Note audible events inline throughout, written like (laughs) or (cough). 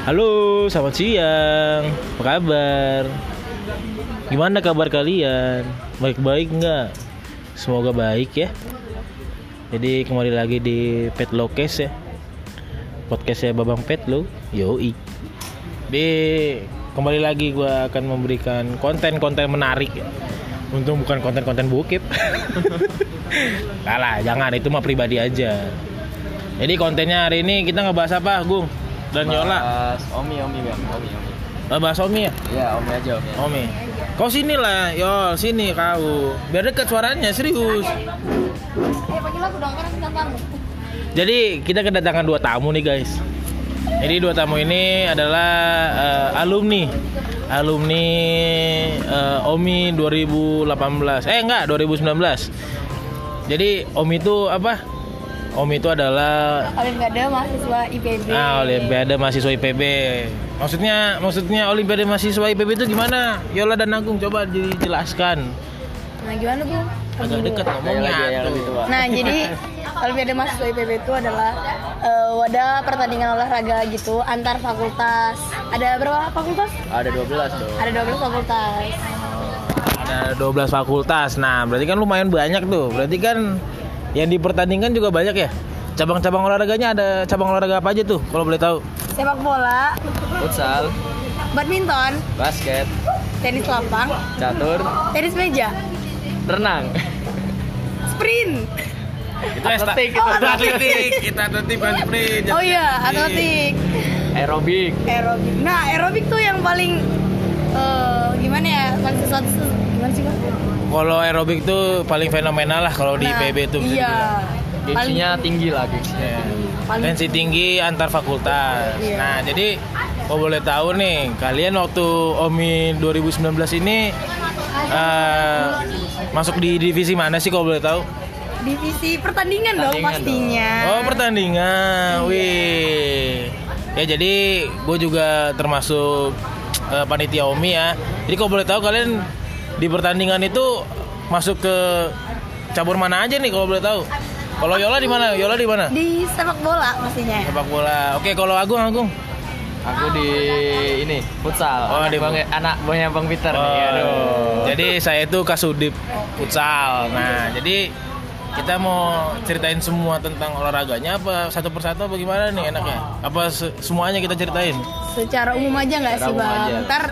Halo, selamat siang. Apa kabar? Gimana kabar kalian? Baik-baik nggak? Semoga baik ya. Jadi kembali lagi di Pet Lokes ya. Podcastnya Babang Pet lo, yoi. Di kembali lagi gua akan memberikan konten-konten menarik ya. Untung bukan konten-konten bukit. (laughs) Kalah, jangan itu mah pribadi aja. Jadi kontennya hari ini kita ngebahas apa, Gung? Dan Yola. Bahas Omi, Omi bang, Omi, Omi. Bahas Omi ya? Ya, Omi aja Omi. Omi. Kau sini lah, Yol, sini kau. Biar deket suaranya, serius. Jadi kita kedatangan dua tamu nih guys. Jadi dua tamu ini adalah eh, alumni, alumni eh, Omi 2018. Eh enggak, 2019. Jadi Omi itu apa? Omi itu adalah Olimpiade mahasiswa IPB. ah, Olimpiade mahasiswa IPB. Maksudnya maksudnya Olimpiade mahasiswa IPB itu gimana? Yola dan Agung coba dijelaskan. Nah, gimana, Bu? Agak dekat ngomongnya. Nah, jadi (laughs) Olimpiade mahasiswa IPB itu adalah eh, wadah pertandingan olahraga gitu antar fakultas. Ada berapa fakultas? Ada 12 dong. Ada 12 fakultas. Ada 12 fakultas. Nah, berarti kan lumayan banyak tuh. Berarti kan yang dipertandingkan juga banyak ya? Cabang-cabang olahraganya ada cabang olahraga apa aja tuh kalau boleh tahu? Sepak bola, Futsal, badminton, basket, tenis lapang, catur, tenis meja, renang. sprint. Itu Atletik, Oh, itu atletik. atletik. Kita atletik bukan sprint. Oh iya, atletik. Aerobik. Aerobik. Nah, aerobik tuh yang paling eh, gimana ya? Paling sesuatu gimana sih, Bang? Kalau aerobik tuh paling fenomenal lah kalau di Nah, IPB tuh. bisa Iya. dibilang. Gengsinya tinggi lah gengsinya. Ya. Paling Tensi tinggi antar fakultas. Iya. Nah, jadi kalau boleh tahu nih, kalian waktu OMI 2019 ini eh, masuk di divisi mana sih kalau boleh tahu? divisi pertandingan dong Pertandingan pastinya. Oh pertandingan, wih. Ya jadi gue juga termasuk eh, panitia Omi ya. Jadi kalau boleh tahu kalian di pertandingan itu masuk ke cabur mana aja nih kalau boleh tahu? Kalau Yola di mana? Yola di mana? Di sepak bola pastinya. Sepak bola. Oke kalau Agung Agung. Aku di ini futsal. Oh, anak di- bang, anak buahnya Bang Peter nih. Oh, Aduh. Jadi saya itu Kasudip futsal. Nah jadi kita mau ceritain semua tentang olahraganya apa satu persatu apa gimana nih enaknya? Apa se- semuanya kita ceritain? Secara umum aja nggak sih bang? aja. Ntar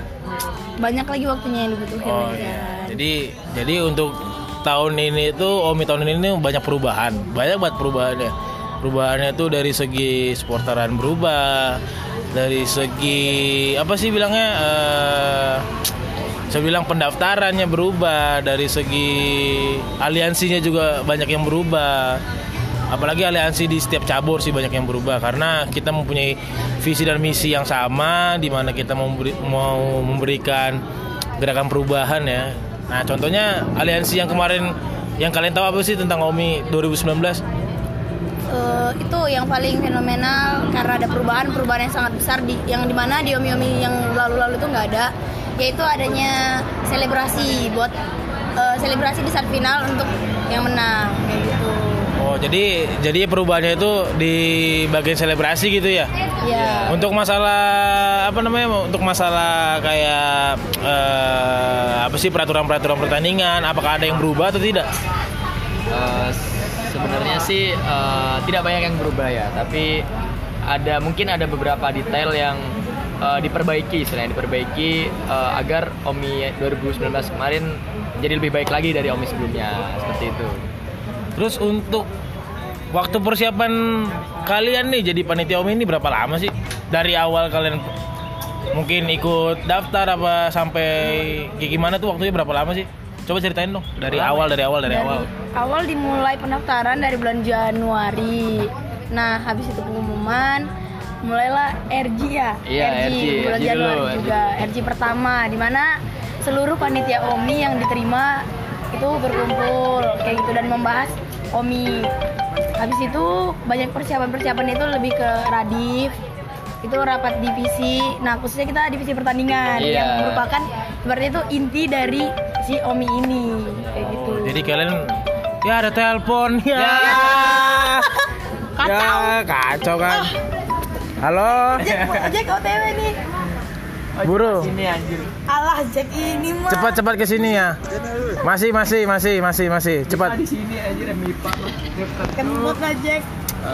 banyak lagi waktunya yang dibutuhin. Oh ya iya. kan? Jadi jadi untuk tahun ini itu Omi tahun ini banyak perubahan. Banyak banget perubahannya. Perubahannya itu dari segi sportaran berubah, dari segi apa sih bilangnya eh saya bilang pendaftarannya berubah dari segi aliansinya juga banyak yang berubah apalagi aliansi di setiap cabur sih banyak yang berubah karena kita mempunyai visi dan misi yang sama di mana kita memberi- mau memberikan gerakan perubahan ya. Nah contohnya aliansi yang kemarin yang kalian tahu apa sih tentang OMI 2019 Eh, itu yang paling fenomenal karena ada perubahan-perubahan yang sangat besar di yang di mana di omi-omi yang lalu-lalu itu nggak ada yaitu adanya selebrasi buat eh, selebrasi di final untuk yang menang kayak gitu jadi jadi perubahannya itu di bagian selebrasi gitu ya ya Untuk masalah apa namanya? Untuk masalah kayak eh, apa sih peraturan-peraturan pertandingan? Apakah ada yang berubah atau tidak? Eh, sebenarnya sih eh, tidak banyak yang berubah ya, tapi ada mungkin ada beberapa detail yang eh, diperbaiki, selain diperbaiki eh, agar Omi 2019 kemarin jadi lebih baik lagi dari Omi sebelumnya, seperti itu. Terus untuk waktu persiapan kalian nih jadi panitia Omi ini berapa lama sih? Dari awal kalian mungkin ikut daftar apa sampai kayak gimana tuh waktunya berapa lama sih? Coba ceritain dong dari awal dari awal dari Dari awal. awal dimulai pendaftaran dari bulan Januari nah habis itu pengumuman mulailah RG ya Iya, RG, bulan RG Januari dulu, RG. juga RG pertama di mana seluruh panitia OMI yang diterima itu berkumpul kayak gitu dan membahas OMI habis itu banyak persiapan-persiapan itu lebih ke radif itu rapat divisi nah khususnya kita divisi pertandingan Iya. yang merupakan seperti itu inti dari si Omi ini kayak gitu Oh, jadi kalian ya ada telepon ya. Ya. Ya, kacau kan. Halo. Jack, Jack OTW nih. Buru. Ini anjir. Alah Jack ini mah. Cepat cepat ke sini ya. Masih masih masih masih masih. Cepat. Di sini anjir Mipa. Kentut lah Jack.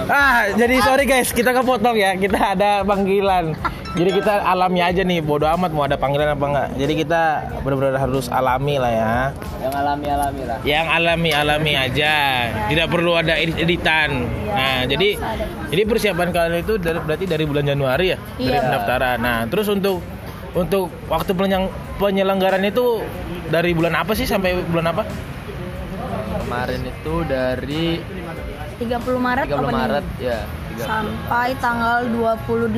Ah, jadi sorry guys, kita kepotong ya. Kita ada panggilan. Jadi kita alami aja nih, bodo amat mau ada panggilan apa enggak. Jadi kita benar-benar harus alami lah ya. Yang alami-alami lah. Yang alami-alami aja. Tidak perlu ada edit-editan. Nah, jadi jadi persiapan kalian itu dari, berarti dari bulan Januari ya, dari Iya. pendaftaran. Nah, terus untuk untuk waktu penyelenggaran itu dari bulan apa sih sampai bulan apa? Kemarin itu dari 30 Maret 30 opening. Maret ya. 30. sampai tanggal 28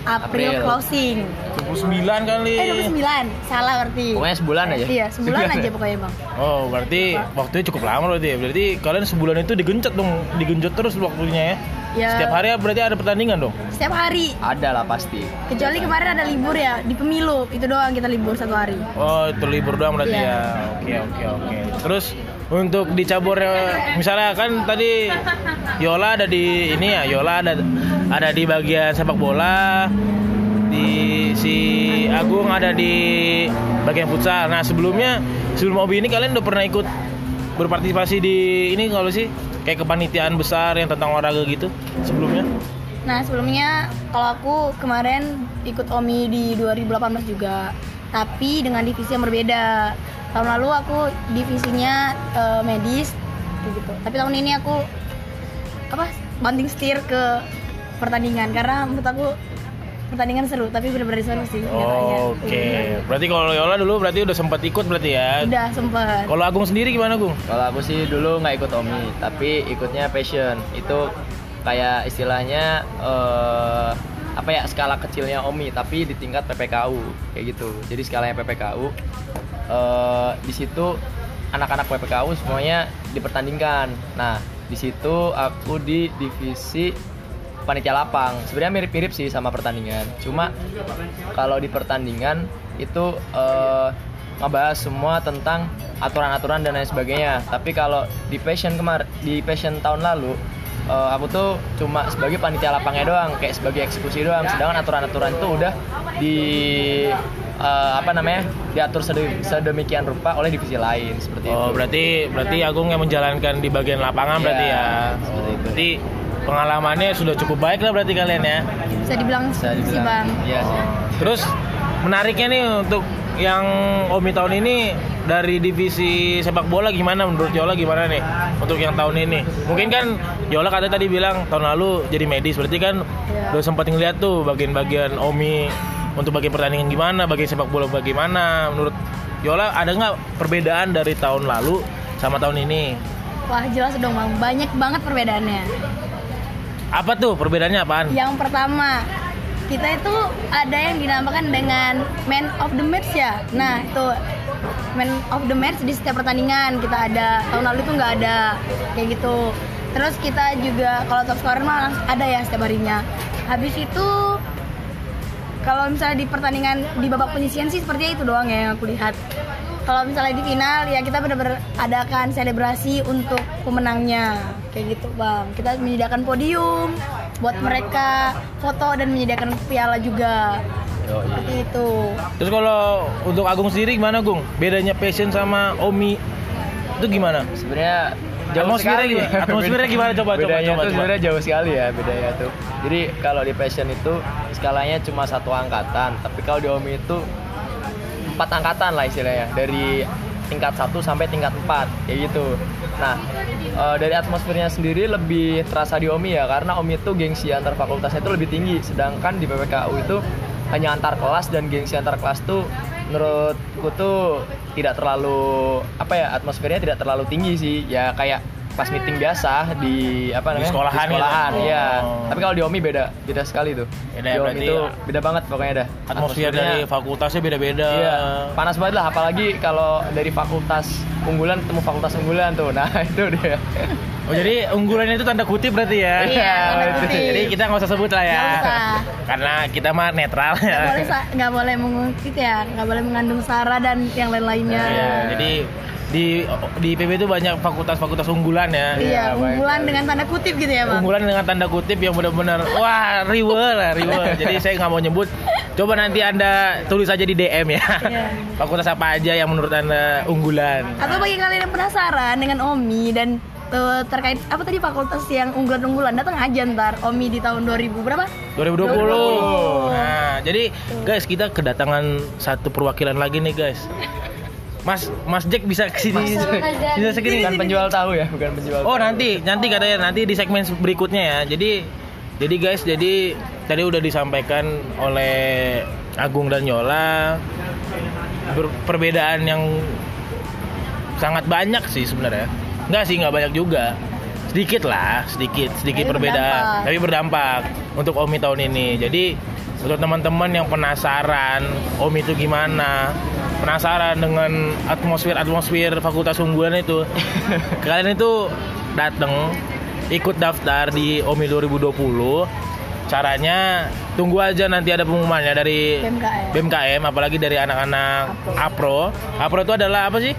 April, April. closing. 29 kali. Eh 29, salah berarti. Pokoknya sebulan aja. Iya, sebulan aja pokoknya bang. Oh, berarti waktunya cukup lama berarti ya. Berarti kalian sebulan itu digenjot dong, digenjot terus waktunya ya. Ya, Setiap hari berarti ada pertandingan dong. setiap hari. Ada lah pasti. Kecuali kemarin ada libur ya di pemilu, itu doang kita libur satu hari. Oh, itu libur doang berarti Iya. ya. Oke, oke, oke. Terus untuk di cabur misalnya kan tadi Yola ada di ini ya, Yola ada ada di bagian sepak bola. Di si Agung ada di bagian futsal. Nah, sebelumnya sebelum Obi ini kalian udah pernah ikut berpartisipasi di ini kalau sih kayak kepanitiaan besar yang tentang olahraga gitu sebelumnya? Nah sebelumnya kalau aku kemarin ikut OMI di 2018 juga, tapi dengan divisi yang berbeda. Tahun lalu aku divisinya eh, medis, gitu. Tapi tahun ini aku apa banting setir ke pertandingan karena menurut aku pertandingan seru, tapi benar-benar seru sih. nyatanya. Oke, berarti kalau Yola dulu berarti udah sempat ikut berarti ya? Udah sempet. Kalau Agung sendiri gimana Gung? Kalau aku sih dulu nggak ikut OMI, tapi ikutnya passion. Itu kayak istilahnya eh, apa ya skala kecilnya OMI, tapi di tingkat PPKU kayak gitu. Jadi skalanya PPKU eh, di situ anak-anak PPKU semuanya dipertandingkan. Nah di situ aku di divisi panitia lapang. Sebenarnya mirip-mirip sih sama pertandingan. Cuma kalau di pertandingan itu eh, ngebahas semua tentang aturan-aturan dan lain sebagainya. Tapi kalau di passion kemar di passion tahun lalu eh, aku tuh cuma sebagai panitia lapangnya doang, kayak sebagai eksekusi doang. Sedangkan aturan-aturan itu udah di eh, apa namanya diatur sede- sedemikian rupa oleh divisi lain seperti Oh, itu. berarti berarti Agung yang menjalankan di bagian lapangan Iya, berarti ya. seperti Oh, itu. berarti pengalamannya sudah cukup baik lah berarti kalian ya. Bisa dibilang Bisa sih dibilang. bang. Iya sih. Terus menariknya nih untuk yang Omi tahun ini dari divisi sepak bola gimana menurut Yola gimana nih untuk yang tahun ini? Mungkin kan Yola kata tadi bilang tahun lalu jadi medis berarti kan Iya. udah sempat ngeliat tuh bagian-bagian Omi untuk bagian pertandingan gimana, bagian sepak bola bagaimana. Menurut Yola ada nggak perbedaan dari tahun lalu sama tahun ini? Wah jelas dong bang, banyak banget perbedaannya. Apa tuh perbedaannya apaan? Yang pertama, kita itu ada yang dinamakan dengan man of the match ya. Nah itu man of the match di setiap pertandingan kita ada. Tahun lalu itu nggak ada kayak gitu. Terus kita juga kalau top scorer mah ada ya setiap harinya. Habis itu kalau misalnya di pertandingan di babak penyisian sih sepertinya itu doang ya yang aku lihat. Kalau misalnya di final ya kita benar-benar adakan selebrasi untuk pemenangnya kayak gitu bang. Kita menyediakan podium buat mereka foto dan menyediakan piala juga seperti itu. Terus kalau untuk Agung sendiri gimana Gung? Bedanya passion sama Omi itu gimana? sebenarnya jauh Atmosfernya sekali gimana? Atmosfernya (laughs) gimana? Coba, coba, bedanya coba, tuh coba. sebenarnya jauh sekali ya bedanya tuh jadi kalau di passion itu skalanya cuma satu angkatan tapi kalau di omi itu empat angkatan lah istilahnya dari tingkat 1 sampai tingkat 4 kayak gitu. Nah eh, dari atmosfernya sendiri lebih terasa di OMI ya karena OMI itu gengsi antar fakultasnya itu lebih tinggi. Sedangkan di PPKU itu hanya antar kelas dan gengsi antar kelas tuh menurutku tuh tidak terlalu apa ya atmosfernya tidak terlalu tinggi sih. Ya kayak pas meeting biasa di apa namanya sekolahan gitu? sekolahan iya Oh. tapi kalau di OMI beda beda sekali tuh Beda, di OMI itu ya. beda banget pokoknya dah Atmosfer Atmosfernya- dari fakultasnya beda-beda. Iya, panas banget lah apalagi kalau dari fakultas unggulan ketemu fakultas unggulan tuh. Nah, (laughs) itu dia. Oh jadi unggulannya itu tanda kutip berarti ya? Iya, tanda itu. kutip. Jadi kita nggak usah sebut lah ya. Nggak usah. Karena kita mah netral Nggak boleh ya. nggak boleh mengungkit ya, nggak boleh mengandung sara dan yang lain-lainnya. Iya, jadi di di IPB itu banyak fakultas-fakultas unggulan ya. Iya, baik, unggulan baik. dengan tanda kutip gitu ya, Bang. Unggulan dengan tanda kutip yang benar-benar wah riwe lah riwe. (laughs) Jadi saya nggak mau nyebut. Coba nanti anda tulis aja di DM ya. Iya. (laughs) Fakultas apa aja yang menurut anda unggulan? Atau bagi kalian yang penasaran dengan Omi dan eh, terkait apa tadi fakultas yang unggulan-unggulan datang aja ntar Omi di tahun 2000 berapa? 2020. Nah, jadi guys kita kedatangan satu perwakilan lagi nih guys. Mas Mas Jack bisa ke sini bisa segini Bukan penjual tahu ya, bukan penjual. Oh tahu. nanti nanti katanya nanti di segmen berikutnya ya. Jadi jadi guys jadi tadi udah disampaikan oleh Agung dan Yola ber- perbedaan yang sangat banyak sih sebenarnya. Enggak sih nggak banyak juga. Sedikit lah, sedikit sedikit Tapi perbedaan. berdampak. Tapi berdampak untuk Omi tahun ini. Jadi untuk teman-teman yang penasaran Omi itu gimana, penasaran dengan atmosfer atmosfer Fakultas Unggulan itu, (laughs) kalian itu datang ikut daftar di OMI 2020 caranya tunggu aja nanti ada pengumumannya dari BMKM. BMKM apalagi dari anak-anak APRO. APRO. Itu adalah apa sih?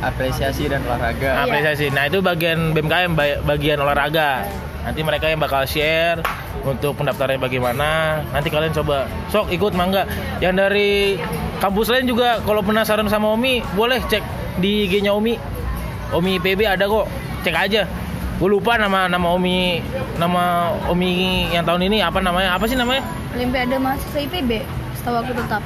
Apresiasi dan olahraga. Iya. apresiasi. Nah itu bagian BMKM ba- bagian olahraga. Nanti mereka yang bakal share untuk pendaftarannya bagaimana. Nanti kalian coba. Sok ikut mangga. Yang dari kampus lain juga kalau penasaran sama Omi boleh cek di IG-nya Omi. Omi PB ada kok cek aja. Gue lupa nama nama Omi nama Omi yang tahun ini apa namanya apa sih namanya? Olimpiade mahasiswa IPB setahu aku tetap.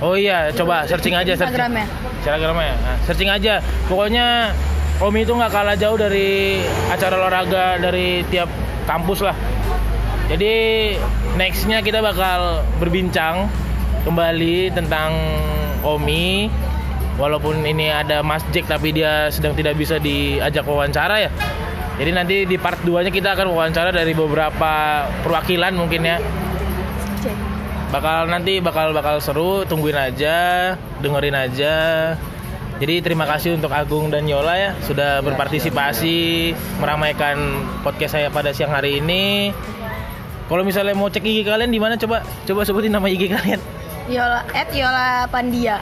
Oh iya coba searching aja searching. Instagramnya. Instagramnya nah, searching aja. Pokoknya Omi itu nggak kalah jauh dari acara olahraga dari tiap kampus lah. Jadi nextnya kita bakal berbincang kembali tentang Omi. Walaupun ini ada Mas Jack tapi dia sedang tidak bisa diajak wawancara ya. Jadi nanti di part 2 nya kita akan wawancara dari beberapa perwakilan mungkin ya. Bakal nanti bakal bakal seru tungguin aja dengerin aja. Jadi terima kasih untuk Agung dan Yola ya sudah berpartisipasi meramaikan podcast saya pada siang hari ini. Kalau misalnya mau cek IG kalian di mana coba? Coba sebutin nama IG kalian Yola at Yola Pandia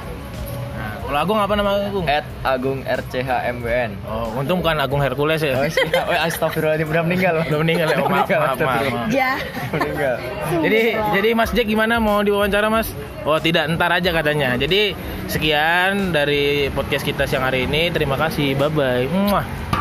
nah, kalau Agung apa nama Agung At Agung RCHMWN. oh untung bukan Agung Hercules ya Oh, siap. Oh, astagfirullahaladzim, udah meninggal. Udah meninggal ya oh, maaf, Meninggal, maaf, maaf, maaf. ya meninggal. Jadi jadi Mas Jack gimana mau diwawancara Mas? Oh tidak, ntar aja katanya. Jadi sekian dari podcast kita siang hari ini. Terima kasih. Bye bye. Muah.